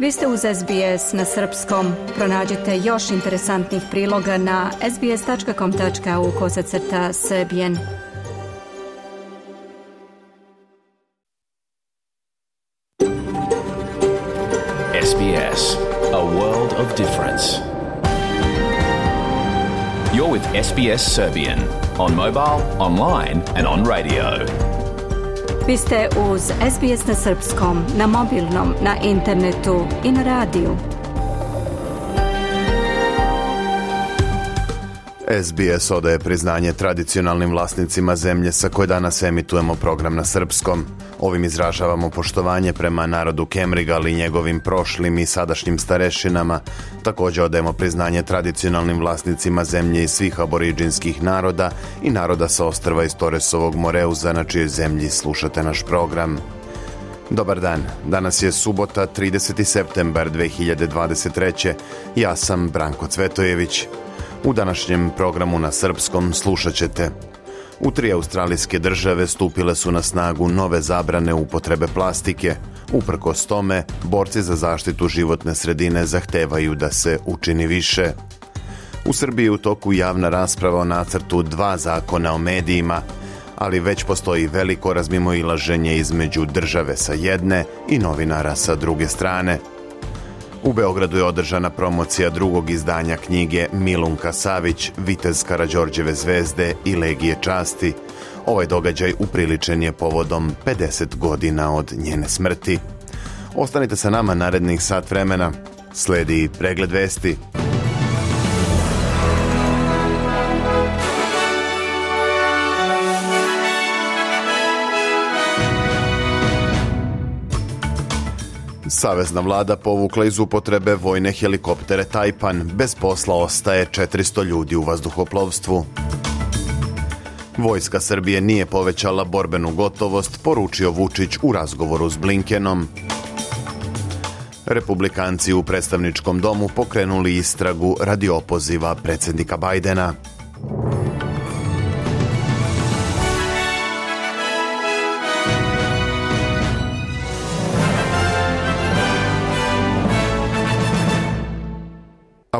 Vi ste uz SBS na srpskom. Pronađite još interesantnih priloga na sbs.com.au kosacrta srbijen. SBS, a world of difference. You're with SBS Serbian on mobile, online and on radio. Vi ste uz SBS na srpskom, na mobilnom, na internetu i na radiju. SBS odaje priznanje tradicionalnim vlasnicima zemlje sa koje danas emitujemo program na srpskom. Ovim izražavamo poštovanje prema narodu Kemrigal i njegovim prošlim i sadašnjim starešinama. Također odajemo priznanje tradicionalnim vlasnicima zemlje i svih aboriđinskih naroda i naroda sa ostrva iz Toresovog Moreuza na čijoj zemlji slušate naš program. Dobar dan, danas je subota 30. septembar 2023. Ja sam Branko Cvetojević. U današnjem programu na srpskom slušat ćete u tri australijske države stupile su na snagu nove zabrane upotrebe plastike. Uprkos tome, borci za zaštitu životne sredine zahtevaju da se učini više. U Srbiji u toku javna rasprava o nacrtu dva zakona o medijima, ali već postoji veliko razmimoilaženje između države sa jedne i novinara sa druge strane. U Beogradu je održana promocija drugog izdanja knjige Milunka Savić, Vitez Karađorđeve zvezde i Legije časti. Ovaj događaj upriličen je povodom 50 godina od njene smrti. Ostanite sa nama narednih sat vremena. Sledi pregled vesti. Savezna vlada povukla iz upotrebe vojne helikoptere Tajpan. Bez posla ostaje 400 ljudi u vazduhoplovstvu. Vojska Srbije nije povećala borbenu gotovost, poručio Vučić u razgovoru s Blinkenom. Republikanci u predstavničkom domu pokrenuli istragu radi opoziva predsjednika Bajdena.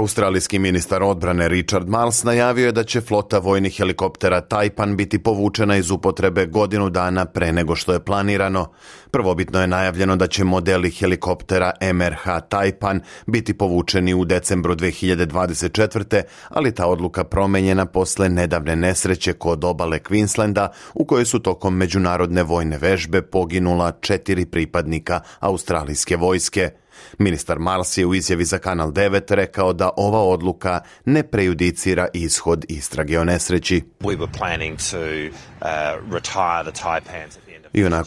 Australijski ministar odbrane Richard Marles najavio je da će flota vojnih helikoptera Taipan biti povučena iz upotrebe godinu dana pre nego što je planirano. Prvobitno je najavljeno da će modeli helikoptera MRH Taipan biti povučeni u decembru 2024. ali ta odluka promenjena posle nedavne nesreće kod obale Queenslanda u kojoj su tokom međunarodne vojne vežbe poginula četiri pripadnika australijske vojske. Ministar Mars je u izjavi za Kanal 9 rekao da ova odluka ne prejudicira ishod istrage o nesreći.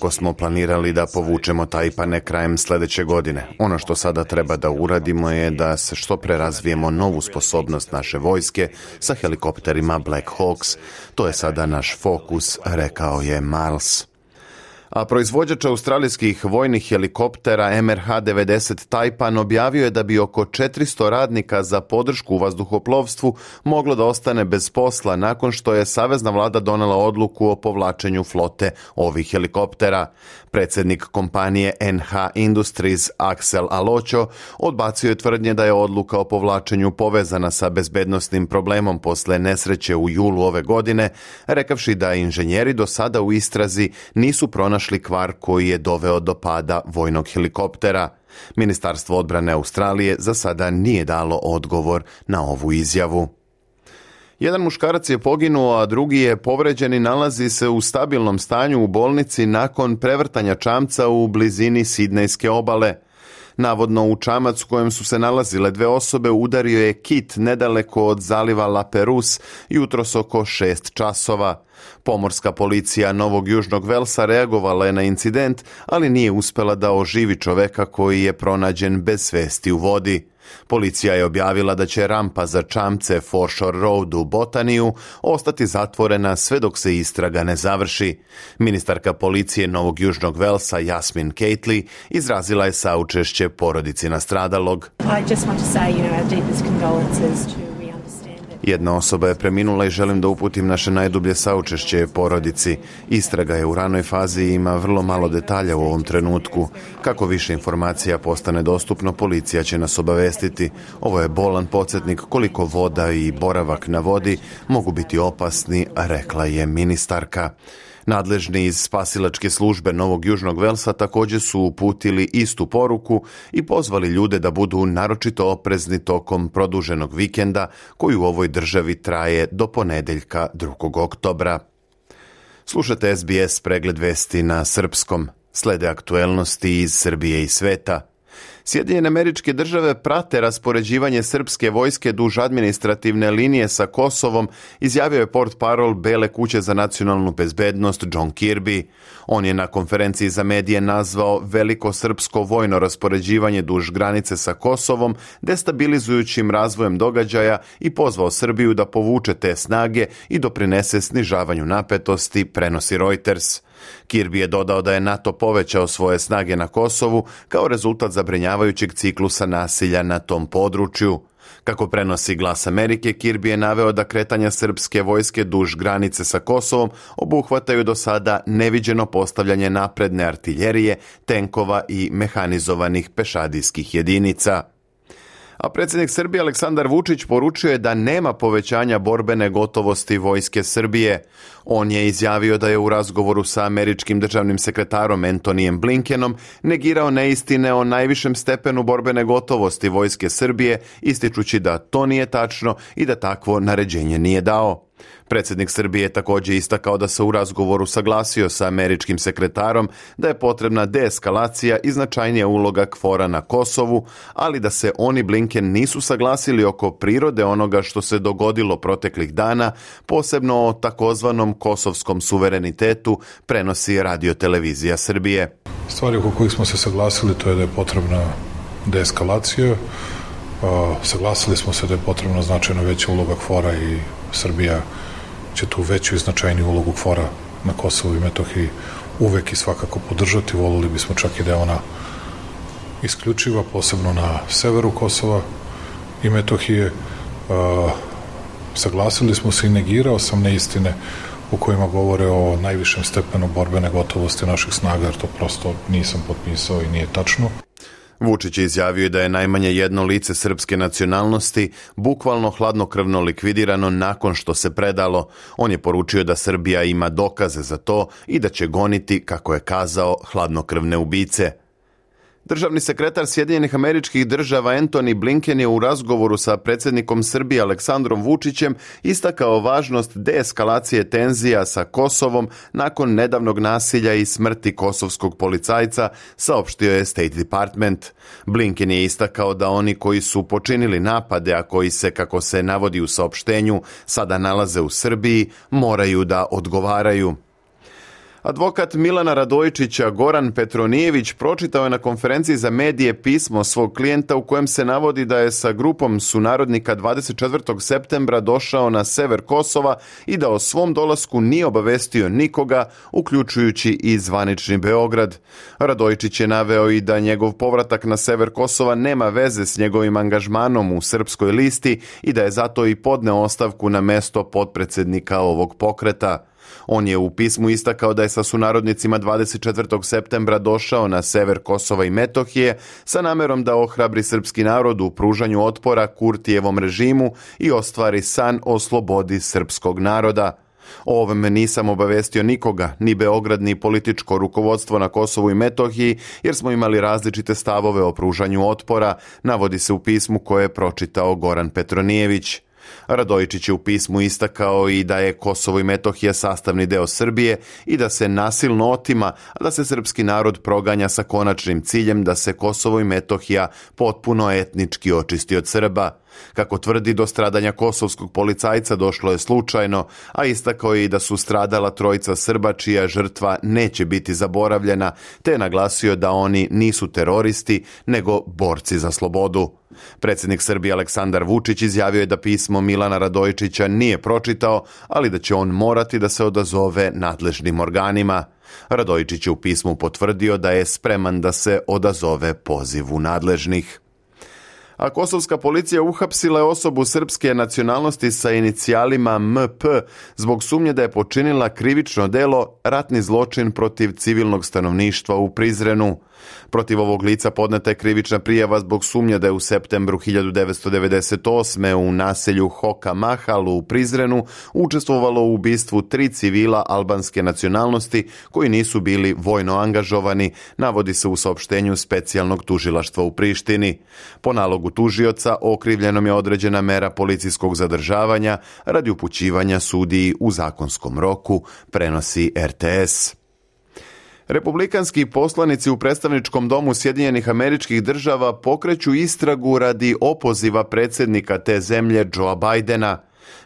To uh, smo planirali da povučemo Tajpane krajem sljedeće godine. Ono što sada treba da uradimo je da se što pre razvijemo novu sposobnost naše vojske sa helikopterima Black Hawks. To je sada naš fokus, rekao je Miles a proizvođač australijskih vojnih helikoptera MRH-90 Taipan objavio je da bi oko 400 radnika za podršku u vazduhoplovstvu moglo da ostane bez posla nakon što je savezna vlada donela odluku o povlačenju flote ovih helikoptera. Predsjednik kompanije NH Industries Axel Alocho odbacio je tvrdnje da je odluka o povlačenju povezana sa bezbednostnim problemom posle nesreće u julu ove godine, rekavši da inženjeri do sada u istrazi nisu pronašli kvar koji je doveo do pada vojnog helikoptera. Ministarstvo odbrane Australije za sada nije dalo odgovor na ovu izjavu. Jedan muškarac je poginuo, a drugi je povređen i nalazi se u stabilnom stanju u bolnici nakon prevrtanja čamca u blizini Sidnejske obale. Navodno u čamac u kojem su se nalazile dve osobe udario je kit nedaleko od zaliva La Perus jutros oko šest časova. Pomorska policija Novog Južnog Velsa reagovala je na incident, ali nije uspela da oživi čoveka koji je pronađen bez svesti u vodi. Policija je objavila da će rampa za čamce Foreshore Road u Botaniju ostati zatvorena sve dok se istraga ne završi. Ministarka policije Novog Južnog Velsa Jasmin Cately izrazila je saučešće porodici nastradalog. I just want to say, you know, our deepest condolences to Jedna osoba je preminula i želim da uputim naše najdublje saučešće porodici. Istraga je u ranoj fazi i ima vrlo malo detalja u ovom trenutku. Kako više informacija postane dostupno, policija će nas obavestiti. Ovo je bolan podsjetnik koliko voda i boravak na vodi mogu biti opasni, rekla je ministarka. Nadležni iz spasilačke službe Novog Južnog Velsa također su uputili istu poruku i pozvali ljude da budu naročito oprezni tokom produženog vikenda koji u ovoj državi traje do ponedeljka 2. oktobra. Slušate SBS pregled vesti na srpskom. Slede aktuelnosti iz Srbije i sveta. Sjedinjene američke države prate raspoređivanje srpske vojske duž administrativne linije sa Kosovom, izjavio je port parol Bele kuće za nacionalnu bezbednost John Kirby. On je na konferenciji za medije nazvao veliko srpsko vojno raspoređivanje duž granice sa Kosovom destabilizujućim razvojem događaja i pozvao Srbiju da povuče te snage i doprinese snižavanju napetosti, prenosi Reuters. Kirby je dodao da je NATO povećao svoje snage na Kosovu kao rezultat zabrinjavajućeg ciklusa nasilja na tom području. Kako prenosi glas Amerike, Kirby je naveo da kretanja srpske vojske duž granice sa Kosovom obuhvataju do sada neviđeno postavljanje napredne artiljerije, tenkova i mehanizovanih pešadijskih jedinica a predsjednik Srbije Aleksandar Vučić poručio je da nema povećanja borbene gotovosti vojske Srbije. On je izjavio da je u razgovoru sa američkim državnim sekretarom Antonijem Blinkenom negirao neistine o najvišem stepenu borbene gotovosti vojske Srbije, ističući da to nije tačno i da takvo naređenje nije dao. Predsjednik Srbije je također istakao da se u razgovoru saglasio sa američkim sekretarom da je potrebna deeskalacija i značajnija uloga kvora na Kosovu, ali da se oni Blinken nisu saglasili oko prirode onoga što se dogodilo proteklih dana, posebno o takozvanom kosovskom suverenitetu, prenosi radiotelevizija Srbije. Stvari oko kojih smo se saglasili to je da je potrebna deeskalacija, saglasili smo se da je potrebna značajno veća uloga kvora i Srbija će tu veću i značajniju ulogu kvora na Kosovu i Metohiji uvek i svakako podržati. Volili bismo čak i da je ona isključiva, posebno na severu Kosova i Metohije. saglasili smo se i negirao sam neistine u kojima govore o najvišem stepenu borbene gotovosti naših snaga, jer to prosto nisam potpisao i nije tačno. Vučić je izjavio da je najmanje jedno lice srpske nacionalnosti bukvalno hladnokrvno likvidirano nakon što se predalo. On je poručio da Srbija ima dokaze za to i da će goniti, kako je kazao, hladnokrvne ubice. Državni sekretar Sjedinjenih američkih država Anthony Blinken je u razgovoru sa predsjednikom Srbije Aleksandrom Vučićem istakao važnost deeskalacije tenzija sa Kosovom nakon nedavnog nasilja i smrti kosovskog policajca, saopštio je State Department. Blinken je istakao da oni koji su počinili napade, a koji se, kako se navodi u saopštenju, sada nalaze u Srbiji, moraju da odgovaraju. Advokat Milana Radojčića Goran Petronijević pročitao je na konferenciji za medije pismo svog klijenta u kojem se navodi da je sa grupom sunarodnika 24. septembra došao na sever Kosova i da o svom dolasku nije obavestio nikoga, uključujući i zvanični Beograd. Radojčić je naveo i da njegov povratak na sever Kosova nema veze s njegovim angažmanom u srpskoj listi i da je zato i podneo ostavku na mesto potpredsjednika ovog pokreta. On je u pismu istakao da je sa sunarodnicima 24. septembra došao na sever Kosova i Metohije sa namerom da ohrabri srpski narod u pružanju otpora Kurtijevom režimu i ostvari san o slobodi srpskog naroda. O ovome nisam obavestio nikoga, ni Beograd, ni političko rukovodstvo na Kosovu i Metohiji, jer smo imali različite stavove o pružanju otpora, navodi se u pismu koje je pročitao Goran Petronijević. Radojičić je u pismu istakao i da je Kosovo i Metohija sastavni deo Srbije i da se nasilno otima, a da se srpski narod proganja sa konačnim ciljem da se Kosovo i Metohija potpuno etnički očisti od Srba. Kako tvrdi, do stradanja kosovskog policajca došlo je slučajno, a istakao je i da su stradala trojica Srba čija žrtva neće biti zaboravljena, te je naglasio da oni nisu teroristi, nego borci za slobodu. Predsjednik Srbije Aleksandar Vučić izjavio je da pismo Milana Radojčića nije pročitao, ali da će on morati da se odazove nadležnim organima. Radojčić je u pismu potvrdio da je spreman da se odazove pozivu nadležnih. A kosovska policija uhapsila je osobu srpske nacionalnosti sa inicijalima MP zbog sumnje da je počinila krivično delo ratni zločin protiv civilnog stanovništva u Prizrenu. Protiv ovog lica podneta je krivična prijava zbog sumnja da je u septembru 1998. u naselju Hoka Mahalu u Prizrenu učestvovalo u ubistvu tri civila albanske nacionalnosti koji nisu bili vojno angažovani, navodi se u saopštenju specijalnog tužilaštva u Prištini. Po nalogu tužioca okrivljenom je određena mera policijskog zadržavanja radi upućivanja sudiji u zakonskom roku, prenosi RTS. Republikanski poslanici u predstavničkom domu Sjedinjenih američkih država pokreću istragu radi opoziva predsjednika te zemlje Joea Bidena.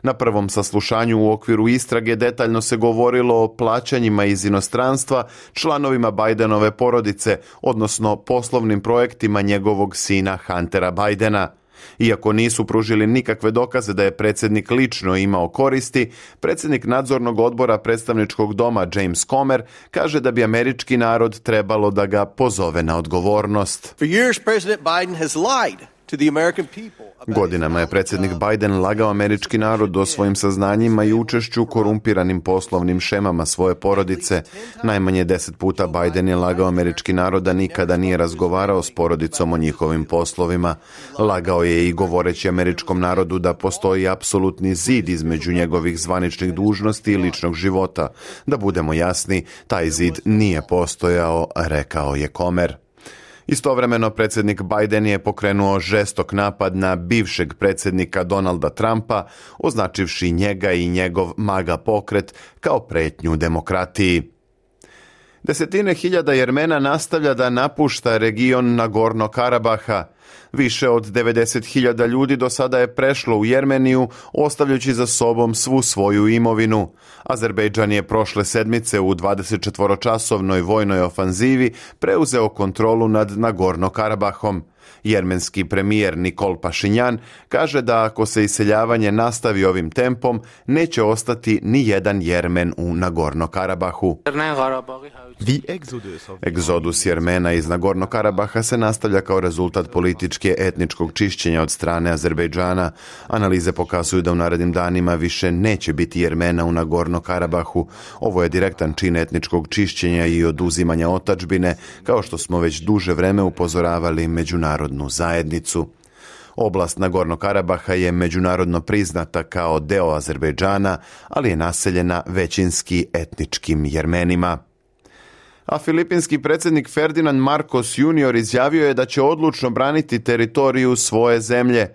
Na prvom saslušanju u okviru istrage detaljno se govorilo o plaćanjima iz inostranstva članovima Bidenove porodice, odnosno poslovnim projektima njegovog sina Huntera Bidena. Iako nisu pružili nikakve dokaze da je predsjednik lično imao koristi, predsjednik nadzornog odbora predstavničkog doma James Comer kaže da bi američki narod trebalo da ga pozove na odgovornost. For years, President Biden has lied Godinama je predsjednik Biden lagao američki narod o svojim saznanjima i učešću korumpiranim poslovnim šemama svoje porodice. Najmanje deset puta Biden je lagao američki narod da nikada nije razgovarao s porodicom o njihovim poslovima. Lagao je i govoreći američkom narodu da postoji apsolutni zid između njegovih zvaničnih dužnosti i ličnog života. Da budemo jasni, taj zid nije postojao, rekao je Komer. Istovremeno predsjednik Biden je pokrenuo žestok napad na bivšeg predsjednika Donalda Trumpa, označivši njega i njegov maga pokret kao pretnju demokratiji. Desetine hiljada Jermena nastavlja da napušta region Nagorno Karabaha. Više od 90.000 ljudi do sada je prešlo u Jermeniju, ostavljajući za sobom svu svoju imovinu. Azerbejdžan je prošle sedmice u 24-časovnoj vojnoj ofanzivi preuzeo kontrolu nad Nagorno Karabahom. Jermenski premijer Nikol Pašinjan kaže da ako se iseljavanje nastavi ovim tempom, neće ostati ni jedan Jermen u Nagorno Karabahu. Egzodus Jermena iz Nagorno Karabaha se nastavlja kao rezultat političke etničkog čišćenja od strane Azerbejdžana. Analize pokazuju da u narednim danima više neće biti Jermena u Nagorno Karabahu. Ovo je direktan čin etničkog čišćenja i oduzimanja otačbine, kao što smo već duže vreme upozoravali međunarodnu zajednicu. Oblast Nagorno Karabaha je međunarodno priznata kao deo Azerbejdžana, ali je naseljena većinski etničkim jermenima a filipinski predsjednik Ferdinand Marcos Junior izjavio je da će odlučno braniti teritoriju svoje zemlje.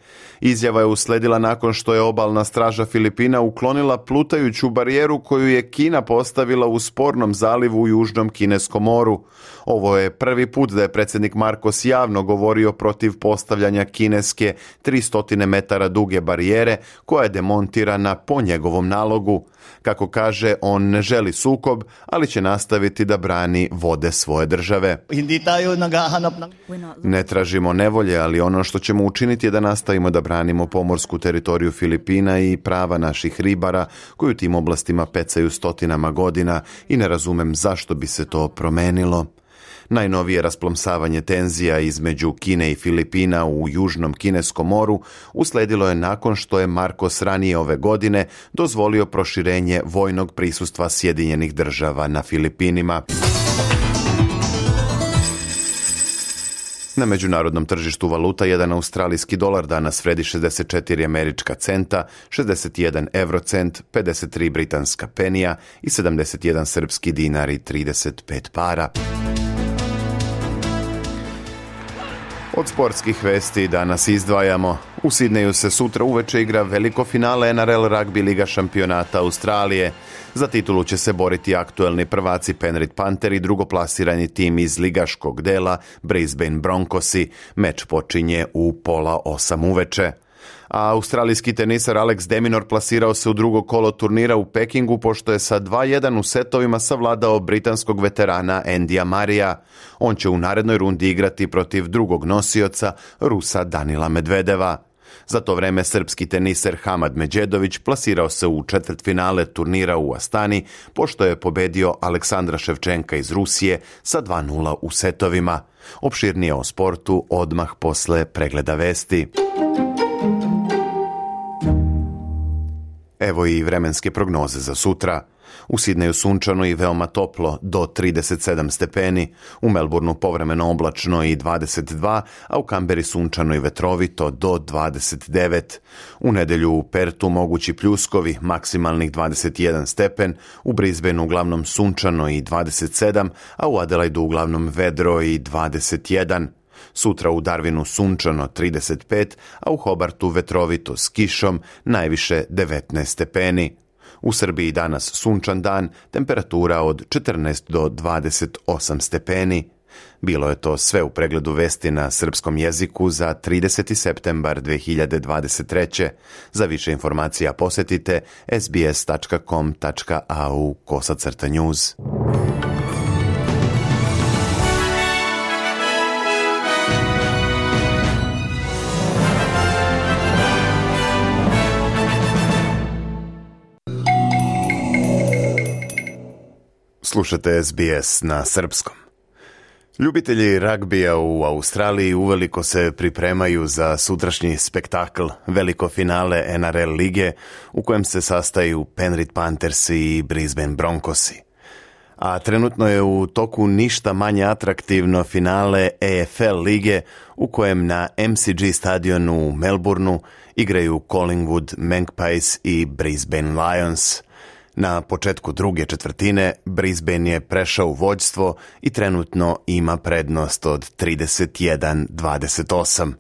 Izjava je usledila nakon što je obalna straža Filipina uklonila plutajuću barijeru koju je Kina postavila u spornom zalivu u Južnom Kineskom moru. Ovo je prvi put da je predsjednik Marcos javno govorio protiv postavljanja kineske 300 metara duge barijere koja je demontirana po njegovom nalogu. Kako kaže, on ne želi sukob, ali će nastaviti da brani vode svoje države. Ne tražimo nevolje, ali ono što ćemo učiniti je da nastavimo da branimo pomorsku teritoriju Filipina i prava naših ribara koju tim oblastima pecaju stotinama godina i ne razumem zašto bi se to promenilo. Najnovije rasplomsavanje tenzija između Kine i Filipina u Južnom Kineskom moru usledilo je nakon što je Marcos ranije ove godine dozvolio proširenje vojnog prisustva Sjedinjenih država na Filipinima. Na međunarodnom tržištu valuta jedan australijski dolar danas vredi 64 američka centa, 61 eurocent, 53 britanska penija i 71 srpski dinar i 35 para. Od sportskih vesti danas izdvajamo. U Sidneju se sutra uveče igra veliko finale NRL rugby liga šampionata Australije. Za titulu će se boriti aktuelni prvaci Penrith Panther i drugoplasirani tim iz ligaškog dela Brisbane Broncosi. Meč počinje u pola osam uveče a australijski tenisar Alex Deminor plasirao se u drugo kolo turnira u Pekingu pošto je sa 2-1 u setovima savladao britanskog veterana Endija Marija. On će u narednoj rundi igrati protiv drugog nosioca Rusa Danila Medvedeva. Za to vreme srpski teniser Hamad Međedović plasirao se u četvrtfinale turnira u Astani, pošto je pobedio Aleksandra Ševčenka iz Rusije sa 2-0 u setovima. Opširnije o sportu odmah posle pregleda vesti. Evo i vremenske prognoze za sutra. U Sidneju sunčano i veoma toplo, do 37 stepeni, u Melbourneu povremeno oblačno i 22, a u Kamberi sunčano i vetrovito do 29. U nedelju u Pertu mogući pljuskovi, maksimalnih 21 stepen, u Brisbaneu uglavnom sunčano i 27, a u Adelaidu uglavnom vedro i 21. Sutra u Darwinu sunčano 35, a u Hobartu vetrovito s kišom, najviše 19 stepeni. U Srbiji danas sunčan dan, temperatura od 14 do 28 stepeni. Bilo je to sve u pregledu vesti na srpskom jeziku za 30. septembar 2023. Za više informacija posetite sbs.com.au kosacrta news. Slušate SBS na srpskom. Ljubitelji ragbija u Australiji uveliko se pripremaju za sutrašnji spektakl, veliko finale NRL lige u kojem se sastaju Penrith Panthers i Brisbane Broncosi. A trenutno je u toku ništa manje atraktivno finale EFL lige u kojem na MCG stadionu u Melbourneu igraju Collingwood Magpies i Brisbane Lions – Na početku druge četvrtine Brisbane je prešao u vođstvo i trenutno ima prednost od 31-28.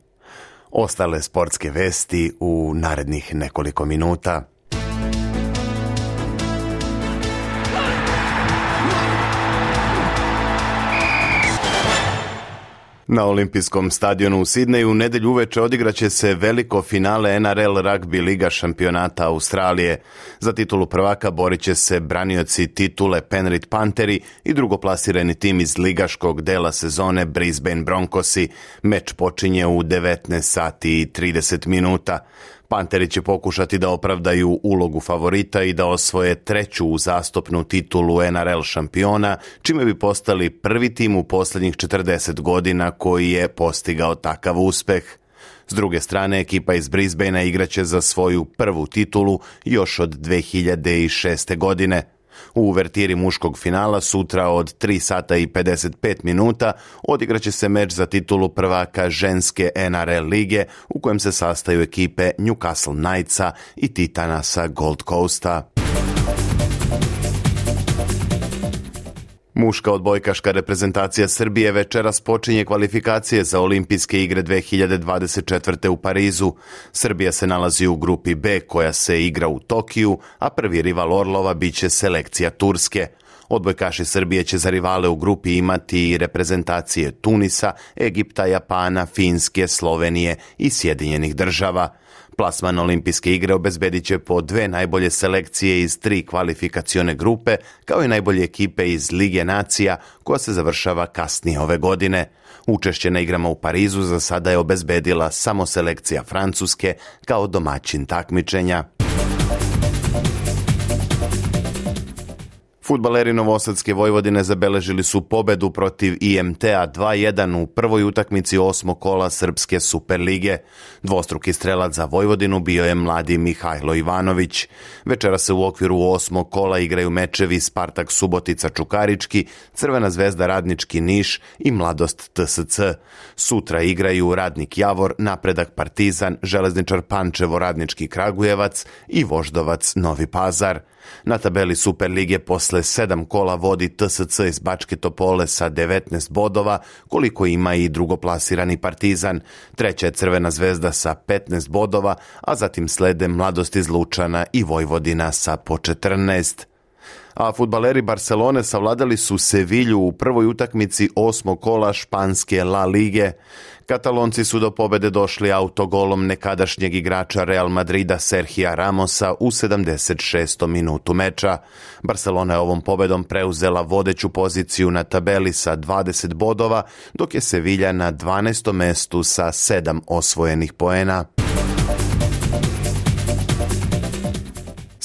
Ostale sportske vesti u narednih nekoliko minuta. Na olimpijskom stadionu u Sidneju u nedelju uveče odigraće se veliko finale NRL Rugby Liga šampionata Australije. Za titulu prvaka borit će se branioci titule Penrith Pantheri i drugoplasirani tim iz ligaškog dela sezone Brisbane Broncosi. Meč počinje u 19 sati i 30 minuta. Panteri će pokušati da opravdaju ulogu favorita i da osvoje treću uzastopnu titulu NRL šampiona, čime bi postali prvi tim u poslednjih 40 godina koji je postigao takav uspeh. S druge strane, ekipa iz Brisbanea igraće za svoju prvu titulu još od 2006. godine. U uvertiri muškog finala sutra od 3 sata i 55 minuta odigraće se meč za titulu prvaka ženske NRL lige u kojem se sastaju ekipe Newcastle Knightsa i Titana sa Gold Coasta. Muška odbojkaška reprezentacija Srbije večeras počinje kvalifikacije za olimpijske igre 2024. u Parizu. Srbija se nalazi u grupi B koja se igra u Tokiju, a prvi rival Orlova biće selekcija Turske. Odbojkaši Srbije će za rivale u grupi imati i reprezentacije Tunisa, Egipta, Japana, Finske, Slovenije i Sjedinjenih država. Plasman olimpijske igre obezbedit će po dve najbolje selekcije iz tri kvalifikacione grupe, kao i najbolje ekipe iz Lige nacija, koja se završava kasnije ove godine. Učešće na igrama u Parizu za sada je obezbedila samo selekcija Francuske kao domaćin takmičenja. Futbaleri Novosadske Vojvodine zabeležili su pobedu protiv IMT-a 2-1 u prvoj utakmici osmog kola Srpske Superlige. Dvostruki strelac za Vojvodinu bio je mladi Mihajlo Ivanović. Večera se u okviru osmog kola igraju mečevi Spartak Subotica Čukarički, Crvena zvezda Radnički Niš i Mladost TSC. Sutra igraju Radnik Javor, Napredak Partizan, Železničar Pančevo Radnički Kragujevac i Voždovac Novi Pazar. Na tabeli Superlige posle sedam kola vodi TSC iz Bačke Topole sa 19 bodova, koliko ima i drugoplasirani Partizan. Treća je Crvena zvezda sa 15 bodova, a zatim slede Mladost iz Lučana i Vojvodina sa po 14 a futbaleri Barcelone savladali su Sevilju u prvoj utakmici osmog kola španske La Lige. Katalonci su do pobede došli autogolom nekadašnjeg igrača Real Madrida Serhija Ramosa u 76. minutu meča. Barcelona je ovom pobedom preuzela vodeću poziciju na tabeli sa 20 bodova, dok je Sevilla na 12. mestu sa 7 osvojenih poena.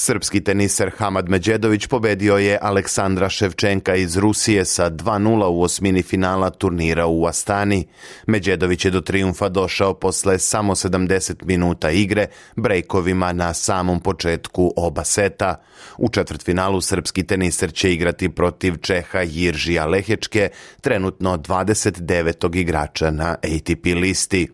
Srpski teniser Hamad Međedović pobedio je Aleksandra Ševčenka iz Rusije sa 2-0 u osmini finala turnira u Astani. Međedović je do triumfa došao posle samo 70 minuta igre, brejkovima na samom početku oba seta. U četvrtfinalu srpski teniser će igrati protiv Čeha Jiržija Lehečke, trenutno 29. igrača na ATP listi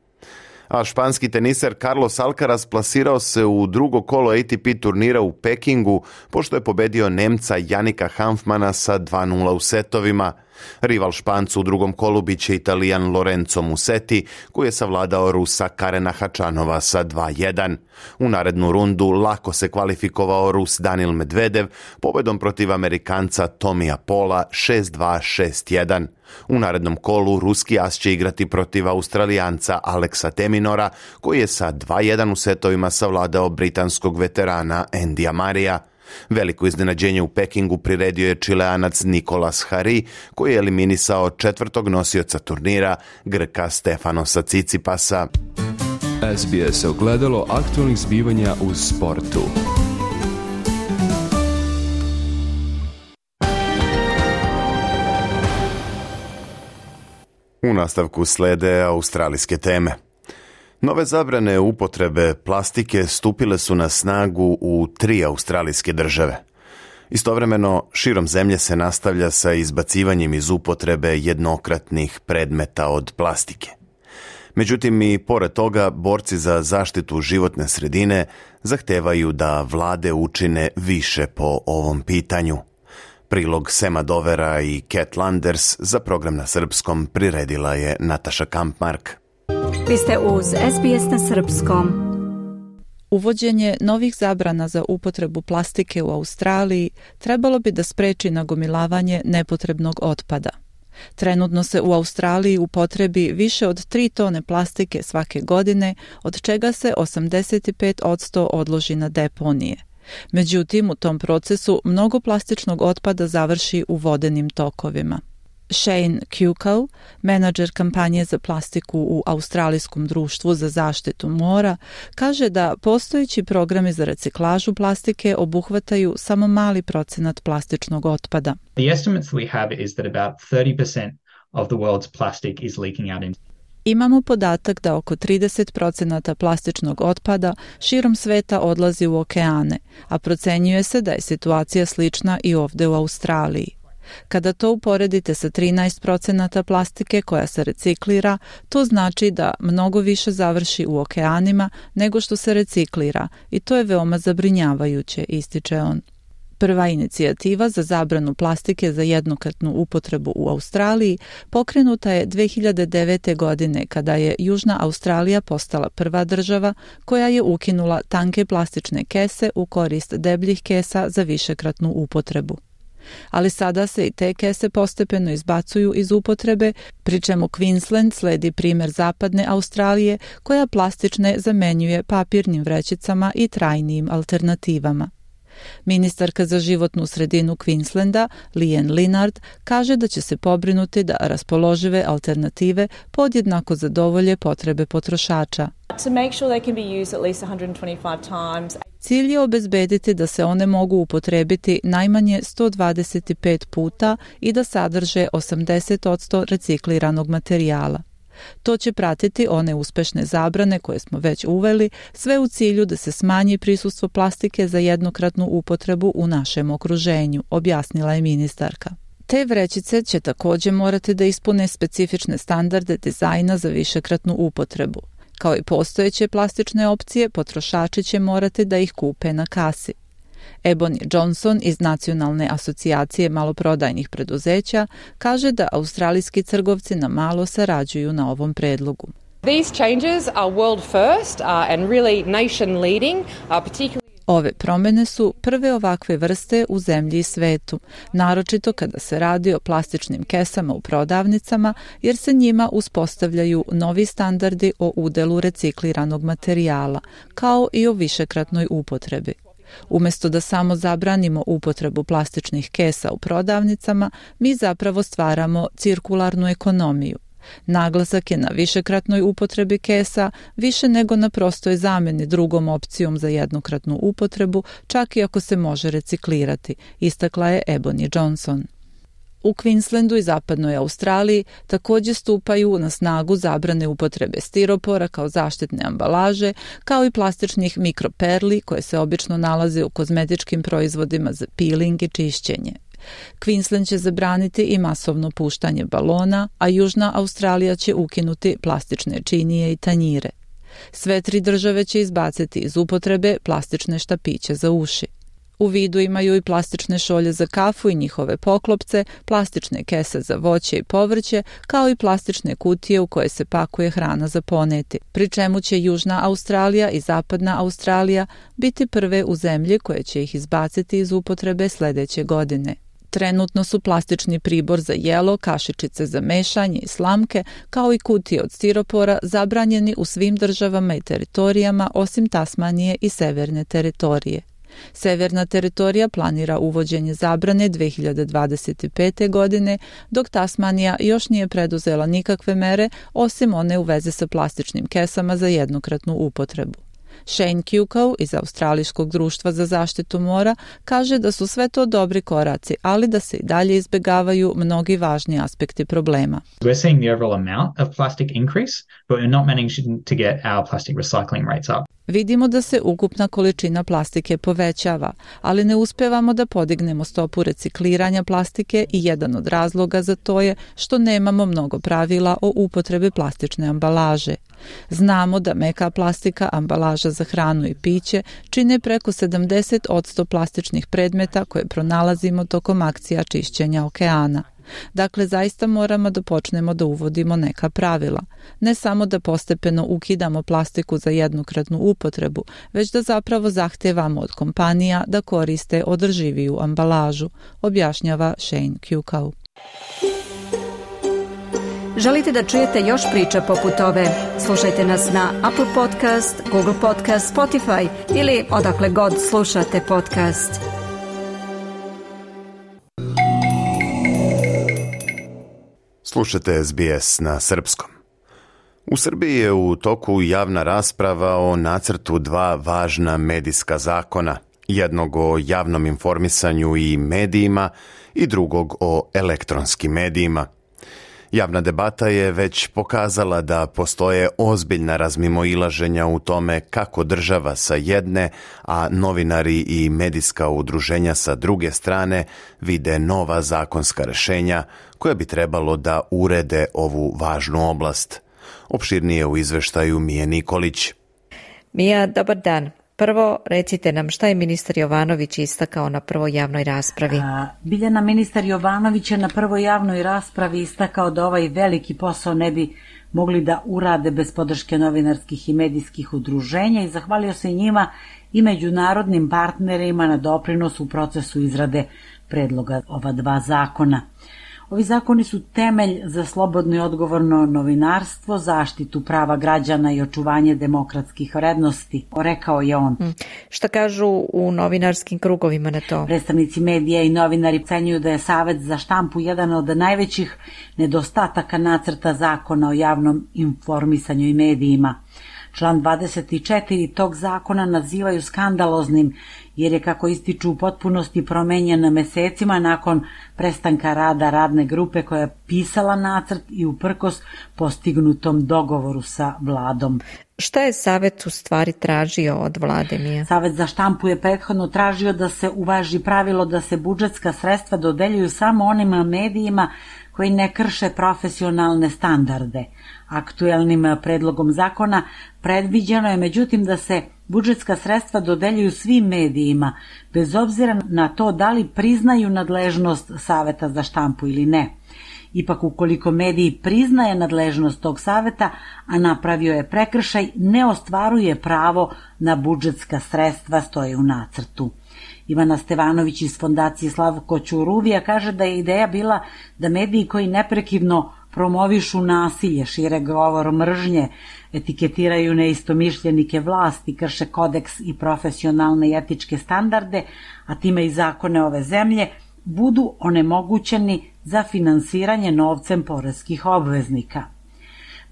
a španski teniser Carlos Alcaraz plasirao se u drugo kolo ATP turnira u Pekingu, pošto je pobedio Nemca Janika Hanfmana sa 2-0 u setovima. Rival Špancu u drugom kolu biće Italijan Lorenzo Musetti, koji je savladao Rusa Karena Hačanova sa 2-1. U narednu rundu lako se kvalifikovao Rus Danil Medvedev pobedom protiv Amerikanca Tomija Pola 6-2-6-1. U narednom kolu ruski as će igrati protiv Australijanca Aleksa Teminora, koji je sa 2-1 u setovima savladao britanskog veterana Endija Marija. Veliko iznenađenje u Pekingu priredio je čileanac Nikolas Hari, koji je eliminisao četvrtog nosioca turnira, Grka Stefanosa Cicipasa. SBS ogledalo aktualnih zbivanja u sportu. U nastavku slede australijske teme. Nove zabrane upotrebe plastike stupile su na snagu u tri australijske države. Istovremeno, širom zemlje se nastavlja sa izbacivanjem iz upotrebe jednokratnih predmeta od plastike. Međutim, i pored toga, borci za zaštitu životne sredine zahtevaju da vlade učine više po ovom pitanju. Prilog Sema Dovera i Cat Landers za program na srpskom priredila je Nataša Kampmark. Vi ste uz SBS na srpskom. Uvođenje novih zabrana za upotrebu plastike u Australiji trebalo bi da spreči nagomilavanje nepotrebnog otpada. Trenutno se u Australiji upotrebi više od 3 tone plastike svake godine, od čega se 85% odloži na deponije. Međutim, u tom procesu mnogo plastičnog otpada završi u vodenim tokovima. Shane Kukal, menadžer kampanje za plastiku u Australijskom društvu za zaštitu mora, kaže da postojeći programi za reciklažu plastike obuhvataju samo mali procenat plastičnog otpada. The estimates we have is that about 30% of the world's plastic is leaking out into Imamo podatak da oko 30% plastičnog otpada širom sveta odlazi u okeane, a procenjuje se da je situacija slična i ovde u Australiji. Kada to uporedite sa 13% plastike koja se reciklira, to znači da mnogo više završi u okeanima nego što se reciklira i to je veoma zabrinjavajuće, ističe on. Prva inicijativa za zabranu plastike za jednokratnu upotrebu u Australiji pokrenuta je 2009. godine kada je Južna Australija postala prva država koja je ukinula tanke plastične kese u korist debljih kesa za višekratnu upotrebu ali sada se i te kese postepeno izbacuju iz upotrebe, pri čemu Queensland sledi primer zapadne Australije koja plastične zamenjuje papirnim vrećicama i trajnijim alternativama. Ministarka za životnu sredinu Queenslanda, Lian Linard, kaže da će se pobrinuti da raspoložive alternative podjednako zadovolje potrebe potrošača. To make sure they can be used at least 125 times. Cilj je obezbediti da se one mogu upotrebiti najmanje 125 puta i da sadrže 80% recikliranog materijala. To će pratiti one uspešne zabrane koje smo već uveli, sve u cilju da se smanji prisustvo plastike za jednokratnu upotrebu u našem okruženju, objasnila je ministarka. Te vrećice će takođe morati da ispune specifične standarde dizajna za višekratnu upotrebu. Kao i postojeće plastične opcije, potrošači će morati da ih kupe na kasi. Ebony Johnson iz Nacionalne asocijacije maloprodajnih preduzeća kaže da australijski trgovci na malo sarađuju na ovom predlogu. These changes are world first uh, and really nation leading, uh, particularly Ove promene su prve ovakve vrste u zemlji i svetu, naročito kada se radi o plastičnim kesama u prodavnicama, jer se njima uspostavljaju novi standardi o udelu recikliranog materijala, kao i o višekratnoj upotrebi. Umesto da samo zabranimo upotrebu plastičnih kesa u prodavnicama, mi zapravo stvaramo cirkularnu ekonomiju. Naglasak je na višekratnoj upotrebi kesa, više nego na prostoj zameni drugom opcijom za jednokratnu upotrebu, čak i ako se može reciklirati, istakla je Ebony Johnson. U Queenslandu i zapadnoj Australiji takođe stupaju na snagu zabrane upotrebe stiropora kao zaštitne ambalaže, kao i plastičnih mikroperli koje se obično nalaze u kozmetičkim proizvodima za peeling i čišćenje. Queensland će zabraniti i masovno puštanje balona, a Južna Australija će ukinuti plastične činije i tanjire. Sve tri države će izbaciti iz upotrebe plastične štapiće za uši. U vidu imaju i plastične šolje za kafu i njihove poklopce, plastične kese za voće i povrće, kao i plastične kutije u koje se pakuje hrana za poneti, pri čemu će Južna Australija i Zapadna Australija biti prve u zemlji koje će ih izbaciti iz upotrebe sledeće godine. Trenutno su plastični pribor za jelo, kašičice za mešanje i slamke, kao i kutije od stiropora zabranjeni u svim državama i teritorijama osim Tasmanije i severne teritorije. Severna teritorija planira uvođenje zabrane 2025. godine, dok Tasmanija još nije preduzela nikakve mere osim one u veze sa plastičnim kesama za jednokratnu upotrebu. Shane Kukau iz Australijskog društva za zaštitu mora kaže da su sve to dobri koraci, ali da se i dalje izbegavaju mnogi važni aspekti problema. We're seeing the overall amount of plastic increase, but we're not managing to get our plastic recycling rates up. Vidimo da se ukupna količina plastike povećava, ali ne uspevamo da podignemo stopu recikliranja plastike i jedan od razloga za to je što nemamo mnogo pravila o upotrebi plastične ambalaže. Znamo da meka plastika, ambalaža za hranu i piće čine preko 70 odsto plastičnih predmeta koje pronalazimo tokom akcija čišćenja okeana. Dakle, zaista moramo da počnemo da uvodimo neka pravila. Ne samo da postepeno ukidamo plastiku za jednokratnu upotrebu, već da zapravo zahtevamo od kompanija da koriste održiviju ambalažu, objašnjava Shane Kukau. Želite da čujete još priča poput ove? Slušajte nas na Apple Podcast, Google Podcast, Spotify ili odakle god slušate podcast. Slušate SBS na srpskom. U Srbiji je u toku javna rasprava o nacrtu dva važna medijska zakona, jednog o javnom informisanju i medijima i drugog o elektronskim medijima – Javna debata je već pokazala da postoje ozbiljna razmimoilaženja u tome kako država sa jedne, a novinari i medijska udruženja sa druge strane vide nova zakonska rešenja koja bi trebalo da urede ovu važnu oblast. Opširnije u izveštaju Mije Nikolić. Mija, dobar dan. Prvo, recite nam šta je ministar Jovanović istakao na prvoj javnoj raspravi. A, Biljana ministar Jovanović je na prvoj javnoj raspravi istakao da ovaj veliki posao ne bi mogli da urade bez podrške novinarskih i medijskih udruženja i zahvalio se njima i međunarodnim partnerima na doprinosu u procesu izrade predloga ova dva zakona. Ovi zakoni su temelj za slobodno i odgovorno novinarstvo, zaštitu prava građana i očuvanje demokratskih vrednosti, rekao je on. Mm. Šta kažu u novinarskim krugovima na to? Predstavnici medija i novinari cenjuju da je Savet za štampu jedan od najvećih nedostataka nacrta zakona o javnom informisanju i medijima. Član 24 tog zakona nazivaju skandaloznim jer je kako ističu u potpunosti promenjen mesecima nakon prestanka rada radne grupe koja je pisala nacrt i uprkos postignutom dogovoru sa vladom. Šta je Savet u stvari tražio od vlade Mija? Savet za štampu je prethodno tražio da se uvaži pravilo da se budžetska sredstva dodeljuju samo onim medijima koji ne krše profesionalne standarde. Aktuelnim predlogom zakona predviđeno je međutim da se budžetska sredstva dodeljuju svim medijima, bez obzira na to da li priznaju nadležnost Saveta za štampu ili ne. Ipak ukoliko mediji priznaje nadležnost tog saveta, a napravio je prekršaj, ne ostvaruje pravo na budžetska sredstva stoje u nacrtu. Ivana Stevanović iz fondacije Slavko Ćuruvija kaže da je ideja bila da mediji koji neprekidno promovišu nasilje, šire govor mržnje, etiketiraju neistomišljenike vlasti, krše kodeks i profesionalne i etičke standarde, a time i zakone ove zemlje, budu onemogućeni za finansiranje novcem poreskih obveznika.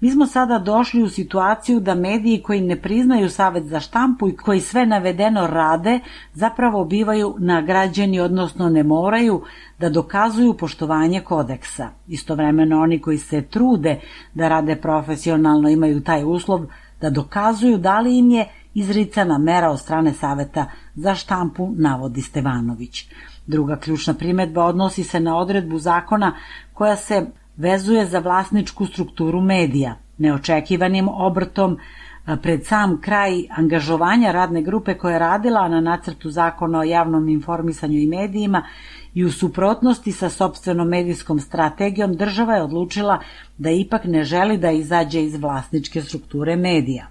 Mi smo sada došli u situaciju da mediji koji ne priznaju Savet za štampu i koji sve navedeno rade, zapravo bivaju nagrađeni, odnosno ne moraju da dokazuju poštovanje kodeksa. Istovremeno oni koji se trude da rade profesionalno imaju taj uslov da dokazuju da li im je izricana mera od strane Saveta za štampu, navodi Stevanović. Druga ključna primetba odnosi se na odredbu zakona koja se vezuje za vlasničku strukturu medija. Neočekivanim obrtom pred sam kraj angažovanja radne grupe koja je radila na nacrtu zakona o javnom informisanju i medijima i u suprotnosti sa sobstvenom medijskom strategijom država je odlučila da ipak ne želi da izađe iz vlasničke strukture medija.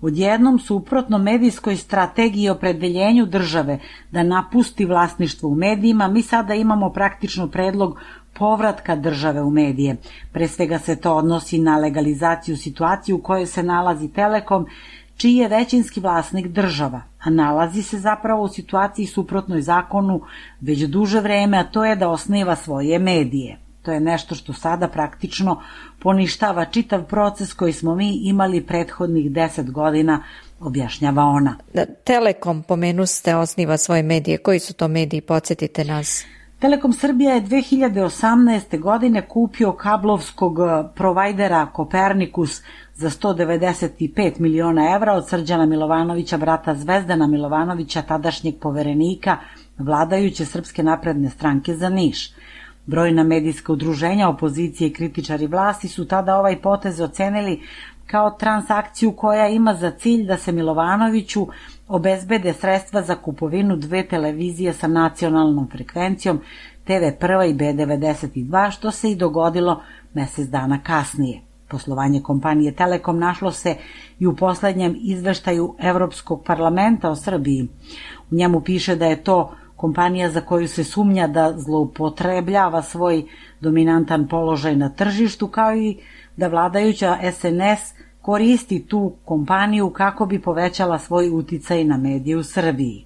Odjednom suprotno medijskoj strategiji i opredeljenju države da napusti vlasništvo u medijima, mi sada imamo praktično predlog povratka države u medije. Pre svega se to odnosi na legalizaciju situacije u kojoj se nalazi Telekom, čiji je većinski vlasnik država, a nalazi se zapravo u situaciji suprotnoj zakonu već duže vreme, a to je da osniva svoje medije. To je nešto što sada praktično poništava čitav proces koji smo mi imali prethodnih deset godina, objašnjava ona. Telekom, pomenu ste, osniva svoje medije. Koji su to mediji? Podsjetite nas. Telekom Srbija je 2018. godine kupio kablovskog provajdera Kopernikus za 195 miliona evra od Srđana Milovanovića, brata Zvezdana Milovanovića, tadašnjeg poverenika vladajuće Srpske napredne stranke za Niš. Brojna medijska udruženja, opozicije i kritičari vlasti su tada ovaj potez ocenili kao transakciju koja ima za cilj da se Milovanoviću obezbede sredstva za kupovinu dve televizije sa nacionalnom frekvencijom TV1 i B92, što se i dogodilo mesec dana kasnije. Poslovanje kompanije Telekom našlo se i u poslednjem izveštaju Evropskog parlamenta o Srbiji. U njemu piše da je to kompanija za koju se sumnja da zloupotrebljava svoj dominantan položaj na tržištu, kao i da vladajuća SNS koristi tu kompaniju kako bi povećala svoj uticaj na medije u Srbiji.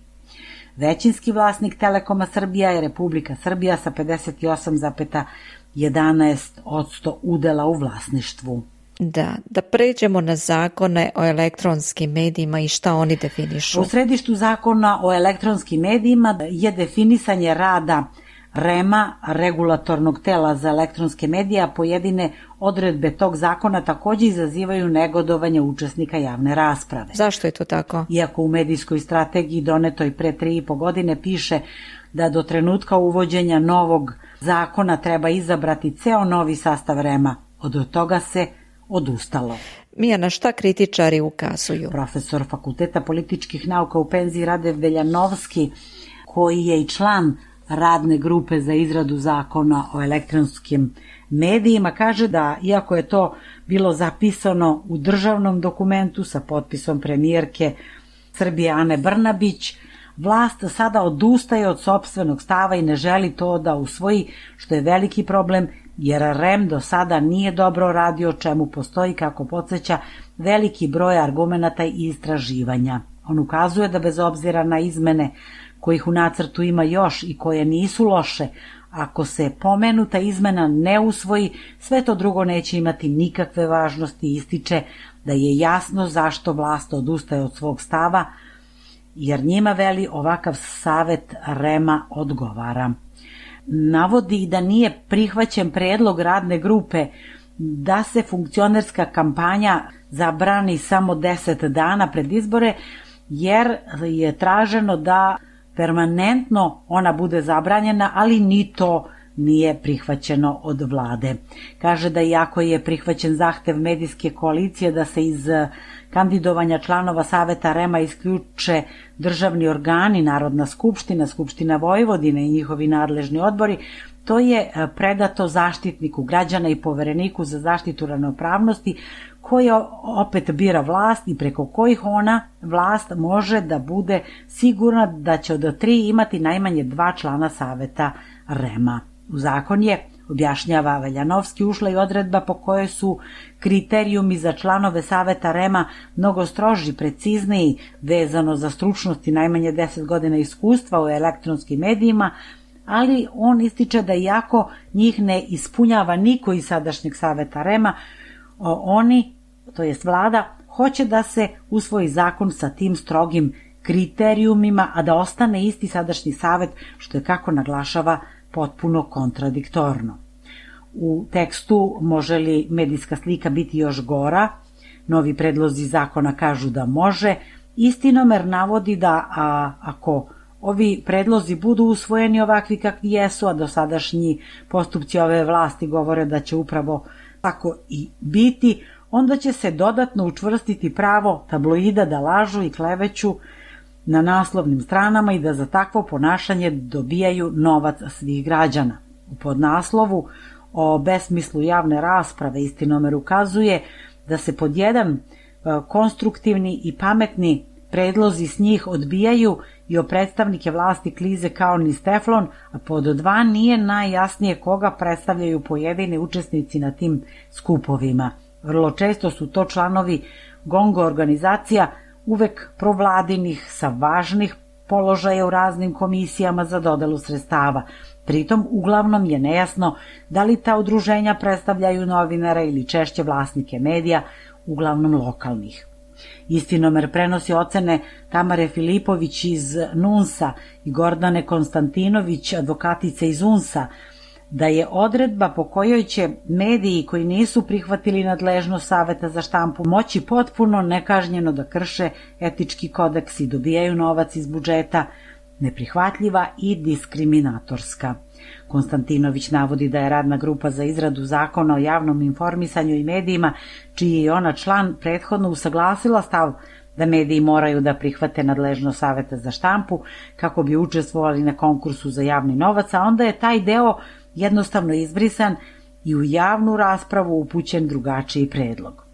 Većinski vlasnik Telekoma Srbija je Republika Srbija sa 58,11% udela u vlasništvu. Da, da pređemo na zakone o elektronskim medijima i šta oni definišu. U središtu zakona o elektronskim medijima je definisanje rada REMA, regulatornog tela za elektronske medije, a pojedine odredbe tog zakona takođe izazivaju negodovanje učesnika javne rasprave. Zašto je to tako? Iako u medijskoj strategiji donetoj pre tri i po godine piše da do trenutka uvođenja novog zakona treba izabrati ceo novi sastav REMA, od toga se odustalo. Mija, na šta kritičari ukazuju? Profesor Fakulteta političkih nauka u penziji Radev Veljanovski, koji je i član radne grupe za izradu zakona o elektronskim medijima, kaže da, iako je to bilo zapisano u državnom dokumentu sa potpisom premijerke Srbije Ane Brnabić, vlast sada odustaje od sobstvenog stava i ne želi to da usvoji, što je veliki problem jer REM do sada nije dobro radio, čemu postoji, kako podsjeća, veliki broj argumenta i istraživanja. On ukazuje da bez obzira na izmene kojih u nacrtu ima još i koje nisu loše, ako se pomenuta izmena ne usvoji, sve to drugo neće imati nikakve važnosti i ističe da je jasno zašto vlast odustaje od svog stava, jer njima veli ovakav savet Rema odgovara. Navodi da nije prihvaćen predlog radne grupe da se funkcionerska kampanja zabrani samo 10 dana pred izbore, jer je traženo da permanentno ona bude zabranjena, ali ni to nije prihvaćeno od vlade. Kaže da iako je prihvaćen zahtev medijske koalicije da se iz kandidovanja članova Saveta Rema isključe državni organi, Narodna skupština, Skupština Vojvodine i njihovi nadležni odbori, to je e, predato zaštitniku građana i povereniku za zaštitu ravnopravnosti koji opet bira vlast i preko kojih ona vlast može da bude sigurna da će od tri imati najmanje dva člana saveta Rema. U zakon je Objašnjava Veljanovski ušla i odredba po kojoj su kriterijumi za članove Saveta Rema mnogo stroži, precizniji, vezano za stručnost i najmanje 10 godina iskustva u elektronskim medijima, ali on ističe da iako njih ne ispunjava niko iz sadašnjeg Saveta Rema, oni, to jest vlada, hoće da se usvoji zakon sa tim strogim kriterijumima, a da ostane isti sadašnji savet, što je kako naglašava potpuno kontradiktorno. U tekstu može li medijska slika biti još gora, novi predlozi zakona kažu da može, istinomer navodi da a, ako ovi predlozi budu usvojeni ovakvi kakvi jesu, a dosadašnji postupci ove vlasti govore da će upravo tako i biti, onda će se dodatno učvrstiti pravo tabloida da lažu i kleveću na naslovnim stranama i da za takvo ponašanje dobijaju novac svih građana. U podnaslovu o besmislu javne rasprave istinomer ukazuje da se pod jedan e, konstruktivni i pametni predlozi s njih odbijaju i o predstavnike vlasti klize kao ni Steflon, a pod dva nije najjasnije koga predstavljaju pojedini učesnici na tim skupovima. Vrlo često su to članovi gongo organizacija uvek provladinih sa važnih položaja u raznim komisijama za dodelu sredstava. Pritom, uglavnom je nejasno da li ta udruženja predstavljaju novinara ili češće vlasnike medija, uglavnom lokalnih. Istinomer prenosi ocene Tamare Filipović iz Nunsa i Gordane Konstantinović, advokatice iz Unsa, da je odredba po kojoj će mediji koji nisu prihvatili nadležnost Saveta za štampu moći potpuno nekažnjeno da krše etički kodeks i dobijaju novac iz budžeta, neprihvatljiva i diskriminatorska. Konstantinović navodi da je radna grupa za izradu zakona o javnom informisanju i medijima, čiji je ona član, prethodno usaglasila stav da mediji moraju da prihvate nadležno saveta za štampu kako bi učestvovali na konkursu za javni novac, a onda je taj deo jednostavno izbrisan i u javnu raspravu upućen drugačiji predlog.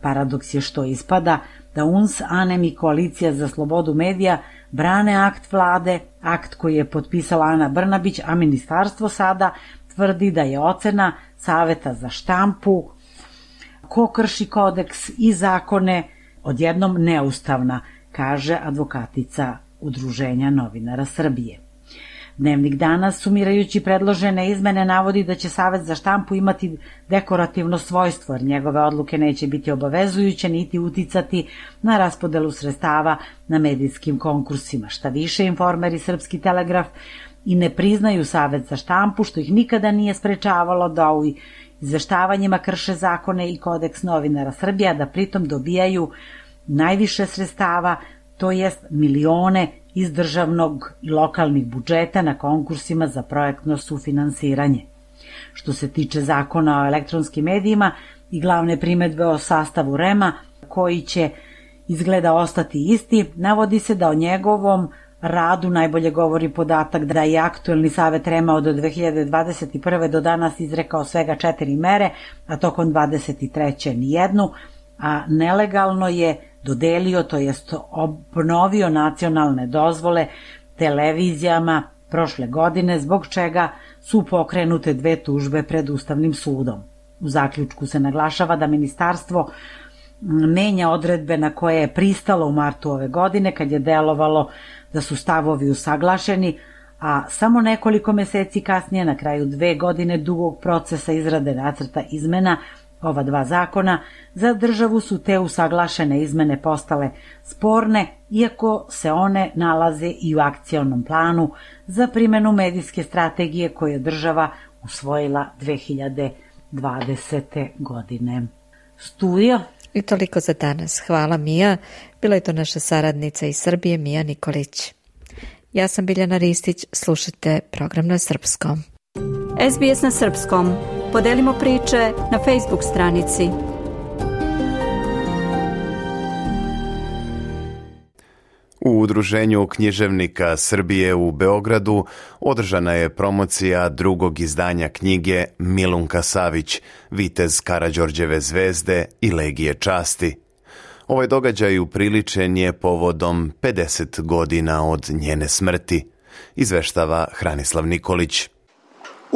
Paradoks je što ispada da UNS, ANEM i Koalicija za slobodu medija brane akt vlade, akt koji je potpisala Ana Brnabić, a ministarstvo sada tvrdi da je ocena Saveta za štampu ko krši kodeks i zakone odjednom neustavna, kaže advokatica Udruženja novinara Srbije. Dnevnik danas, sumirajući predložene izmene, navodi da će Savet za štampu imati dekorativno svojstvo, jer njegove odluke neće biti obavezujuće niti uticati na raspodelu sredstava na medijskim konkursima. Šta više, informeri Srpski telegraf i ne priznaju Savet za štampu, što ih nikada nije sprečavalo da u izveštavanjima krše zakone i kodeks novinara Srbija, da pritom dobijaju najviše sredstava, to jest milione iz državnog i lokalnih budžeta na konkursima za projektno sufinansiranje. Što se tiče zakona o elektronskim medijima i glavne primetbe o sastavu REMA, koji će izgleda ostati isti, navodi se da o njegovom radu najbolje govori podatak da je aktuelni savet REMA od 2021. do danas izrekao svega četiri mere, a tokom 23. nijednu, a nelegalno je dodelio, to jest obnovio nacionalne dozvole televizijama prošle godine, zbog čega su pokrenute dve tužbe pred Ustavnim sudom. U zaključku se naglašava da ministarstvo menja odredbe na koje je pristalo u martu ove godine kad je delovalo da su stavovi usaglašeni, a samo nekoliko meseci kasnije, na kraju dve godine dugog procesa izrade nacrta izmena, ova dva zakona, za državu su te usaglašene izmene postale sporne, iako se one nalaze i u akcionom planu za primenu medijske strategije koju je država usvojila 2020. godine. Studio I toliko za danas. Hvala Mija. Bila je to naša saradnica iz Srbije, Mija Nikolić. Ja sam Biljana Ristić, slušajte program na srpskom. SBS na srpskom. Podelimo priče na Facebook stranici. U Udruženju književnika Srbije u Beogradu održana je promocija drugog izdanja knjige Milunka Savić, Vitez Karađorđeve zvezde i Legije časti. Ovaj događaj upriličen je povodom 50 godina od njene smrti, izveštava Hranislav Nikolić.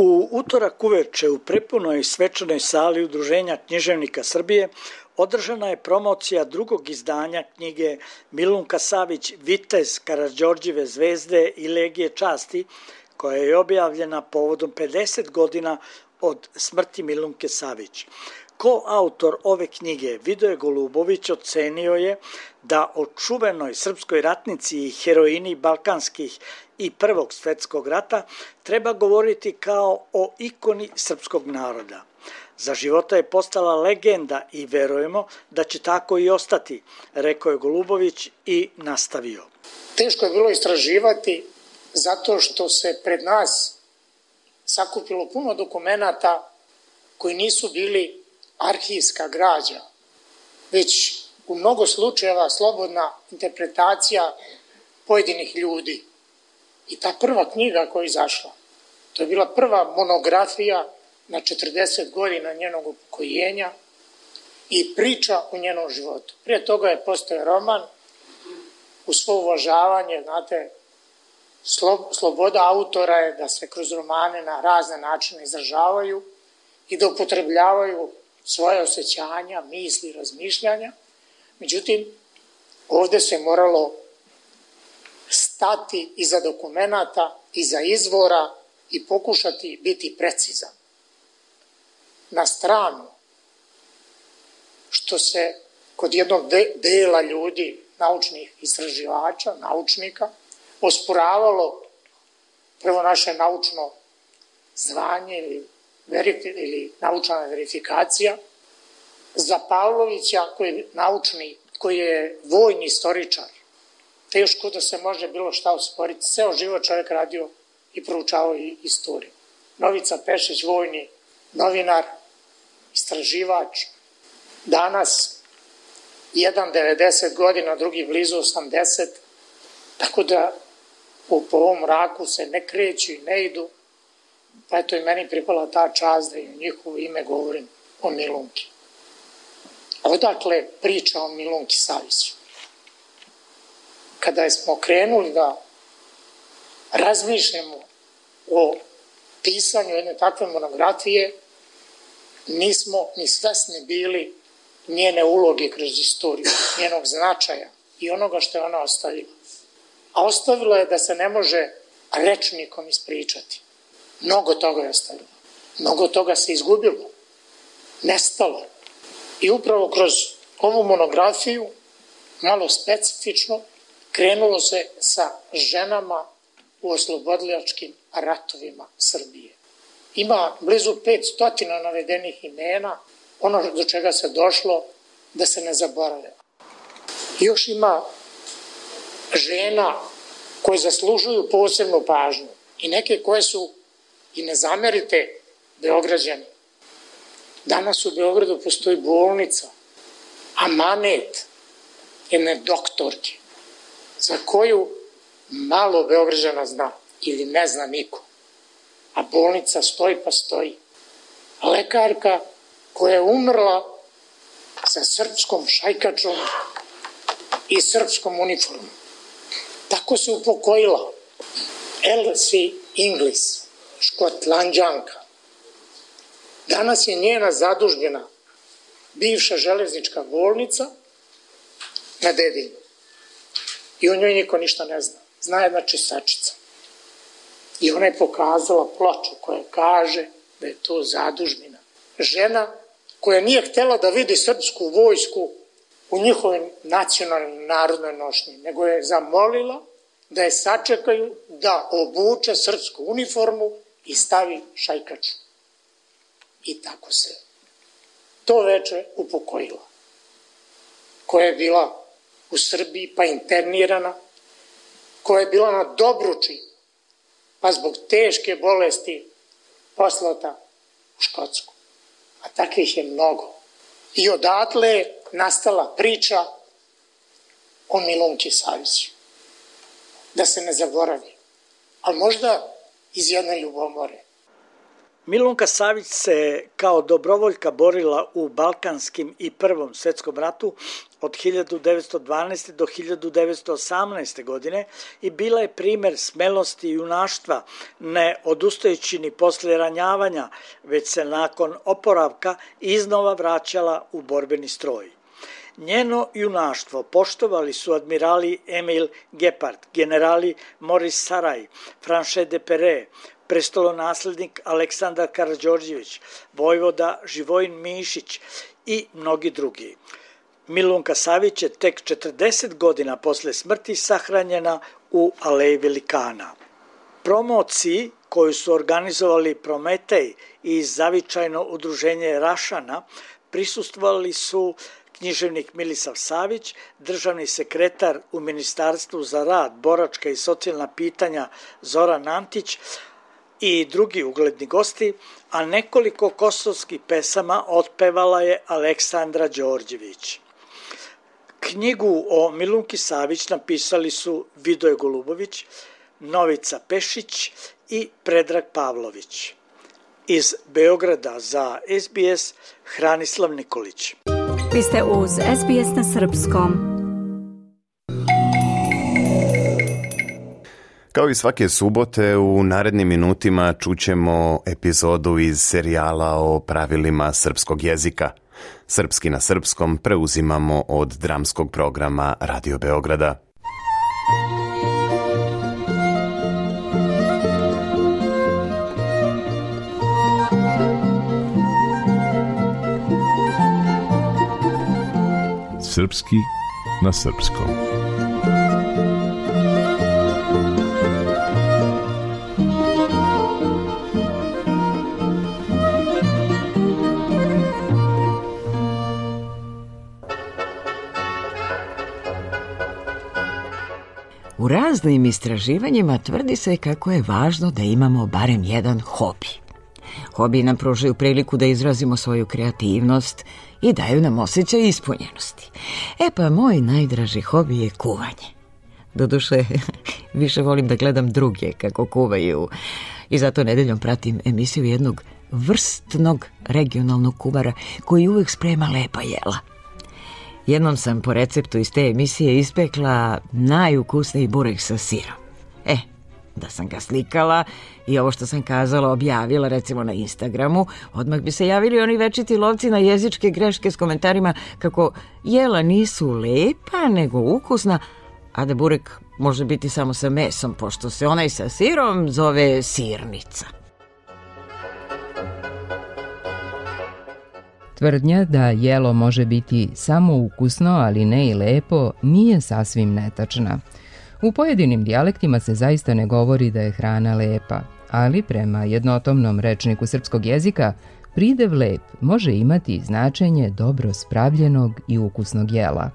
U utorak uveče u prepunoj svečanoj sali Udruženja književnika Srbije održana je promocija drugog izdanja knjige Milunka Savić Vitez Karadžorđive zvezde i Legije časti, koja je objavljena povodom 50 godina od smrti Milunke Savić. Koautor ove knjige Vidoje Golubović ocenio je da o čuvenoj srpskoj ratnici i heroini balkanskih i Prvog svetskog rata treba govoriti kao o ikoni srpskog naroda. Za života je postala legenda i verujemo da će tako i ostati, rekao je Golubović i nastavio. Teško je bilo istraživati zato što se pred nas sakupilo puno dokumentata koji nisu bili arhivska građa, već u mnogo slučajeva slobodna interpretacija pojedinih ljudi. I ta prva knjiga koja je izašla, to je bila prva monografija na 40 godina njenog upokojenja i priča o njenom životu. Prije toga je postoje roman, u svo uvažavanje, znate, sloboda autora je da se kroz romane na razne načine izražavaju i da upotrebljavaju svoje osjećanja, misli, razmišljanja. Međutim, ovde se moralo stati iza dokumenta, iza izvora i pokušati biti precizan. Na stranu, što se kod jednog de dela ljudi, naučnih istraživača, naučnika, osporavalo prvo naše naučno zvanje ili, verif, ili naučna verifikacija, za Pavlovića koji je naučni, koji je vojni istoričar, teško da se može bilo šta osporiti. Ceo život čovjek radio i proučavao i istoriju. Novica Pešić, vojni novinar, istraživač, danas jedan 90 godina, drugi blizu 80, tako da u, po ovom raku se ne kreću i ne idu, pa eto i meni pripala ta čast da i u njihovo ime govorim o Milunki. Odakle priča o Milunki Saviću? Kada smo krenuli da razmišljamo o pisanju jedne takve monografije, nismo ni svesni bili njene uloge kroz istoriju, njenog značaja i onoga što je ona ostavila. A ostavila je da se ne može rečnikom ispričati. Mnogo toga je ostavila. Mnogo toga se izgubilo. Nestalo. I upravo kroz ovu monografiju, malo specifično, krenulo se sa ženama u oslobodilačkim ratovima Srbije. Ima blizu 500 navedenih imena, ono do čega se došlo da se ne zaborave. Još ima žena koje zaslužuju posebnu pažnju i neke koje su, i ne zamerite, Beograđani. Danas u Beogradu postoji bolnica, amanet jedne doktorke, za koju malo Beograđana zna ili ne zna niko. A bolnica stoji pa stoji. Lekarka koja je umrla sa srpskom šajkačom i srpskom uniformom. Tako se upokojila Elsie Inglis, škotlanđanka. Danas je njena zadužbljena bivša železnička bolnica na Dedinju. I o njoj niko ništa ne zna. Zna jedna čisačica. I ona je pokazala ploču koja kaže da je to zadužbina. Žena koja nije htela da vidi srpsku vojsku u njihovim nacionalnim narodnoj nošnji, nego je zamolila da je sačekaju da obuče srpsku uniformu i stavi šajkaču. I tako se to veče upokojila, koja je bila u Srbiji pa internirana, koja je bila na Dobruči, pa zbog teške bolesti poslata u Škotsku a takvih je mnogo. I odatle je nastala priča o Milunki Saviću. Da se ne zaboravi. Ali možda iz jedne ljubomore. Milunka Savić se kao dobrovoljka borila u Balkanskim i Prvom svetskom ratu od 1912. do 1918. godine i bila je primer smelosti i junaštva, ne odustajući ni posle ranjavanja, već se nakon oporavka iznova vraćala u borbeni stroj. Njeno junaštvo poštovali su admirali Emil Gepard, generali Maurice Saraj, Franche de Perret, prestolonaslednik Aleksandar Karadžorđević, vojvoda Živojin Mišić i mnogi drugi. Milunka Savić je tek 40 godina posle smrti sahranjena u Aleji Velikana. Promociji koju su organizovali Prometej i zavičajno udruženje Rašana prisustvovali su književnik Milisav Savić, državni sekretar u Ministarstvu za rad, boračka i socijalna pitanja Zoran Antić i drugi ugledni gosti, a nekoliko kosovskih pesama otpevala je Aleksandra Đorđević. Knjigu o Milunki Savić napisali su Vidoje Golubović, Novica Pešić i Predrag Pavlović. Iz Beograda za SBS Hranislav Nikolić. Vi ste uz SBS na Srpskom. Kao i svake subote, u narednim minutima čućemo epizodu iz serijala o pravilima srpskog jezika. Srpski na srpskom preuzimamo od dramskog programa Radio Beograda. Srpski na srpskom. U raznim istraživanjima tvrdi se kako je važno da imamo barem jedan hobi. Hobi nam pružaju priliku da izrazimo svoju kreativnost i daju nam osjećaj ispunjenosti. E pa moj najdraži hobi je kuvanje. Doduše, više volim da gledam druge kako kuvaju i zato nedeljom pratim emisiju jednog vrstnog regionalnog kuvara koji uvek sprema lepa jela. Jednom sam po receptu iz te emisije ispekla najukusniji burek sa sirom. E, da sam ga slikala i ovo što sam kazala objavila recimo na Instagramu, odmah bi se javili oni večiti lovci na jezičke greške s komentarima kako jela nisu lepa nego ukusna, a da burek može biti samo sa mesom, pošto se onaj sa sirom zove sirnica. Tvrdnja da jelo može biti samo ukusno, ali ne i lepo, nije sasvim netačna. U pojedinim dijalektima se zaista ne govori da je hrana lepa, ali prema jednotomnom rečniku srpskog jezika, pridev lep može imati značenje dobro spravljenog i ukusnog jela.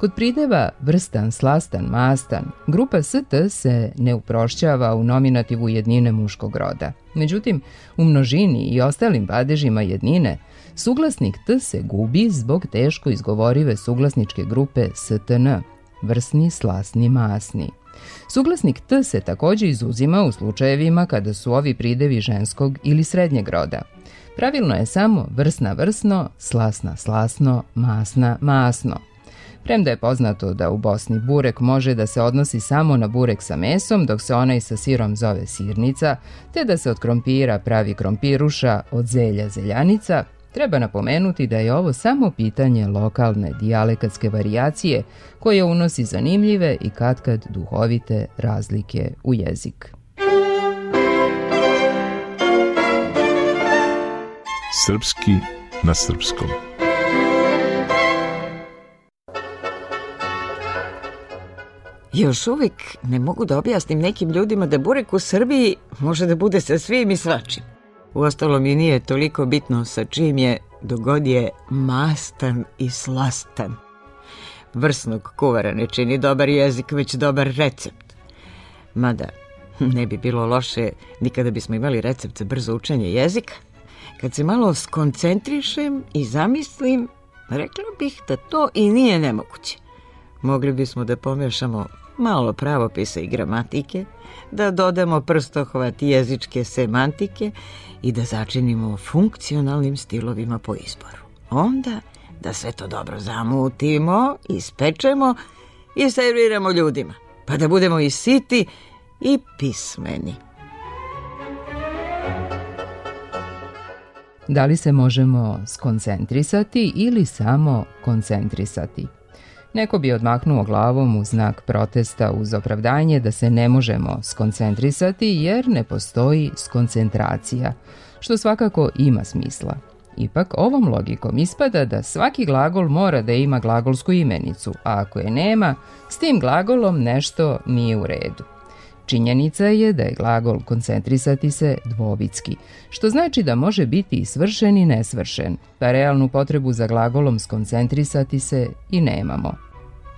Kod prideva vrstan, slastan, mastan, grupa st se ne uprošćava u nominativu jednine muškog roda. Međutim, u množini i ostalim padežima jednine, suglasnik t se gubi zbog teško izgovorive suglasničke grupe stn, vrsni, slasni, masni. Suglasnik t se takođe izuzima u slučajevima kada su ovi pridevi ženskog ili srednjeg roda. Pravilno je samo vrsna vrsno, slasna slasno, masna masno. Premda je poznato da u Bosni burek može da se odnosi samo na burek sa mesom, dok se onaj sa sirom zove sirnica, te da se od krompira pravi krompiruša, od zelja zeljanica, Treba napomenuti da je ovo samo pitanje lokalne dijalekatske varijacije koje unosi zanimljive i katkad duhovite razlike u jezik. Srpski na srpskom. Još uvijek ne mogu da objasnim nekim ljudima da burek u Srbiji može da bude sa svim i svačim. Uostalom i nije toliko bitno sa čim je dogod je mastan i slastan. Vrsnog kuvara ne čini dobar jezik, već dobar recept. Mada, ne bi bilo loše nikada bismo imali recept za brzo učenje jezika. Kad se malo skoncentrišem i zamislim, rekla bih da to i nije nemoguće. Mogli bismo da pomešamo malo pravopisa i gramatike, da dodamo prstohvat jezičke semantike i da začinimo funkcionalnim stilovima po izboru. Onda da sve to dobro zamutimo, ispečemo i serviramo ljudima, pa da budemo i siti i pismeni. Da li se možemo skoncentrisati ili samo koncentrisati? Neko bi odmahnuo glavom u znak protesta uz opravdanje da se ne možemo skoncentrisati jer ne postoji skoncentracija, što svakako ima smisla. Ipak ovom logikom ispada da svaki glagol mora da ima glagolsku imenicu, a ako je nema, s tim glagolom nešto nije u redu. Činjenica je da je glagol koncentrisati se dvobitski, što znači da može biti i svršen i nesvršen, pa realnu potrebu za glagolom skoncentrisati se i nemamo.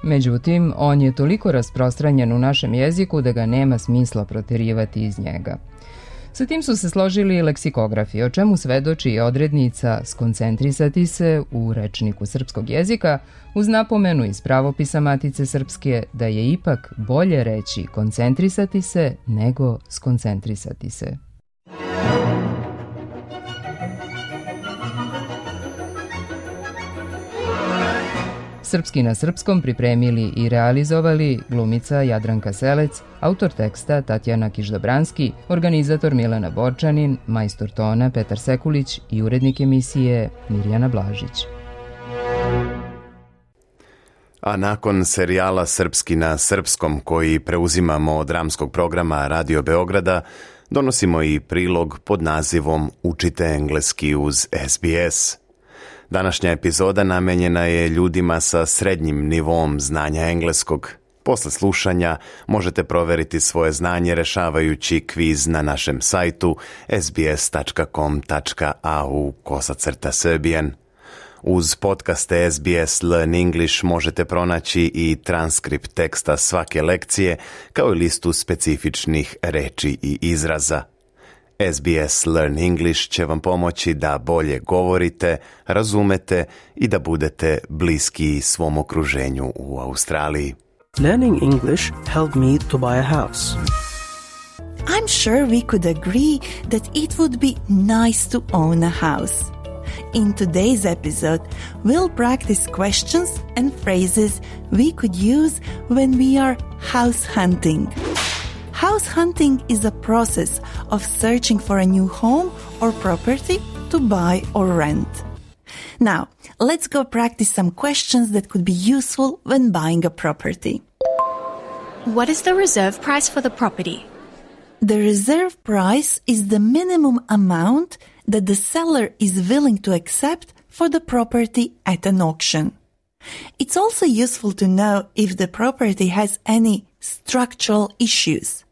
Međutim, on je toliko rasprostranjen u našem jeziku da ga nema smisla proterivati iz njega. Sa tim su se složili leksikografi, o čemu svedoči i odrednica skoncentrisati se u rečniku srpskog jezika uz napomenu iz pravopisa Matice Srpske da je ipak bolje reći koncentrisati se nego skoncentrisati se. Srpski na srpskom pripremili i realizovali glumica Jadranka Selec, autor teksta Tatjana Kiždobranski, organizator Milena Borčanin, majstor tona Petar Sekulić i urednik emisije Mirjana Blažić. A nakon serijala Srpski na srpskom koji preuzimamo od dramskog programa Radio Beograda, donosimo i prilog pod nazivom Učite engleski uz SBS. Današnja epizoda namenjena je ljudima sa srednjim nivom znanja engleskog. Posle slušanja možete proveriti svoje znanje rešavajući kviz na našem sajtu sbs.com.au kosacrta srbijan. Uz podcaste SBS Learn English možete pronaći i transkript teksta svake lekcije, kao i listu specifičnih reči i izraza. SBS Learn English će vam pomoći da bolje govorite, razumete i da budete bliski svom okruženju u Australiji. Learning English helped me to buy a house. I'm sure we could agree that it would be nice to own a house. In today's episode, we'll practice questions and phrases we could use when we are house hunting. House hunting is a process of searching for a new home or property to buy or rent. Now, let's go practice some questions that could be useful when buying a property. What is the reserve price for the property? The reserve price is the minimum amount that the seller is willing to accept for the property at an auction. It's also useful to know if the property has any structural issues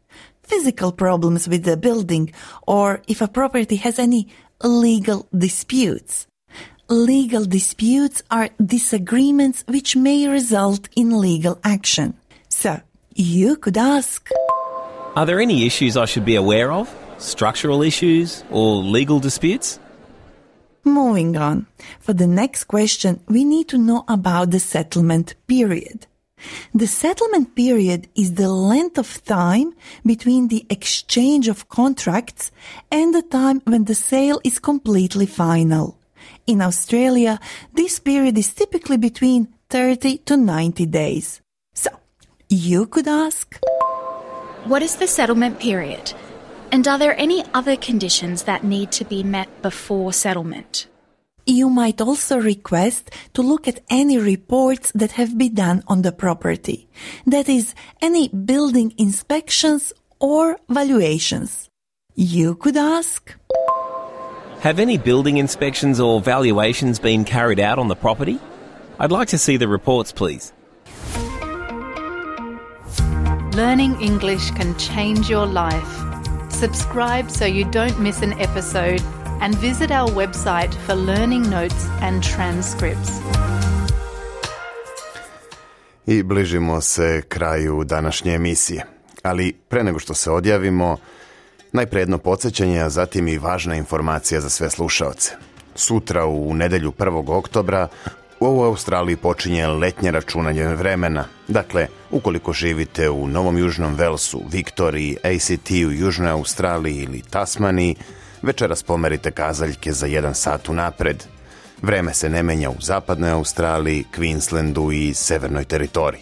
physical problems with the building or if a property has any legal disputes. Legal disputes are disagreements which may result in legal action. So, you could ask Are there any issues I should be aware of? Structural issues or legal disputes? Moving on. For the next question, we need to know about the settlement period. The settlement period is the length of time between the exchange of contracts and the time when the sale is completely final. In Australia, this period is typically between 30 to 90 days. So, you could ask What is the settlement period? And are there any other conditions that need to be met before settlement? You might also request to look at any reports that have been done on the property. That is, any building inspections or valuations. You could ask Have any building inspections or valuations been carried out on the property? I'd like to see the reports, please. Learning English can change your life. Subscribe so you don't miss an episode and visit our website for learning notes and transcripts. I bližimo se kraju današnje emisije. Ali pre nego što se odjavimo, najpre jedno podsjećanje, a zatim i važna informacija za sve slušaoce. Sutra u nedelju 1. oktobra u Australiji počinje letnje računanje vremena. Dakle, ukoliko živite u Novom Južnom Velsu, Viktoriji, ACT u Južnoj Australiji ili Tasmaniji, večeras pomerite kazaljke za jedan sat unapred. Vreme se ne menja u zapadnoj Australiji, Queenslandu i severnoj teritoriji.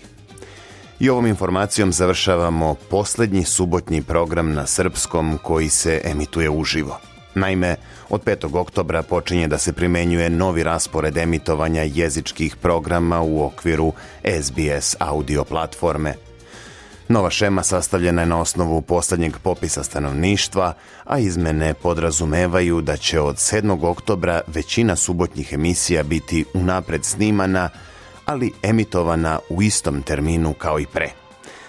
I ovom informacijom završavamo poslednji subotnji program na srpskom koji se emituje uživo. Naime, od 5. oktobra počinje da se primenjuje novi raspored emitovanja jezičkih programa u okviru SBS audio platforme. Nova šema sastavljena je na osnovu poslednjeg popisa stanovništva, a izmene podrazumevaju da će od 7. oktobra većina subotnjih emisija biti unapred snimana, ali emitovana u istom terminu kao i pre.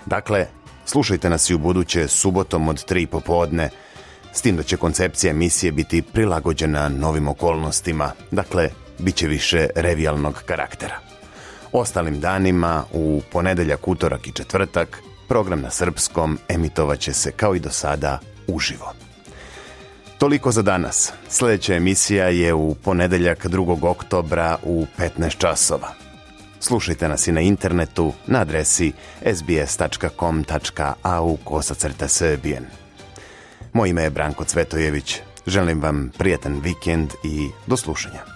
Dakle, slušajte nas i u buduće subotom od 3 popodne, s tim da će koncepcija emisije biti prilagođena novim okolnostima, dakle, bit će više revijalnog karaktera. Ostalim danima, u ponedeljak, utorak i četvrtak, program na srpskom emitovaće se kao i do sada uživo. Toliko za danas. Sljedeća emisija je u ponedeljak 2. oktobra u 15 časova. Slušajte nas i na internetu na adresi sbs.com.au kosacrta srbijen. Moje ime je Branko Cvetojević. Želim vam prijetan vikend i do slušanja.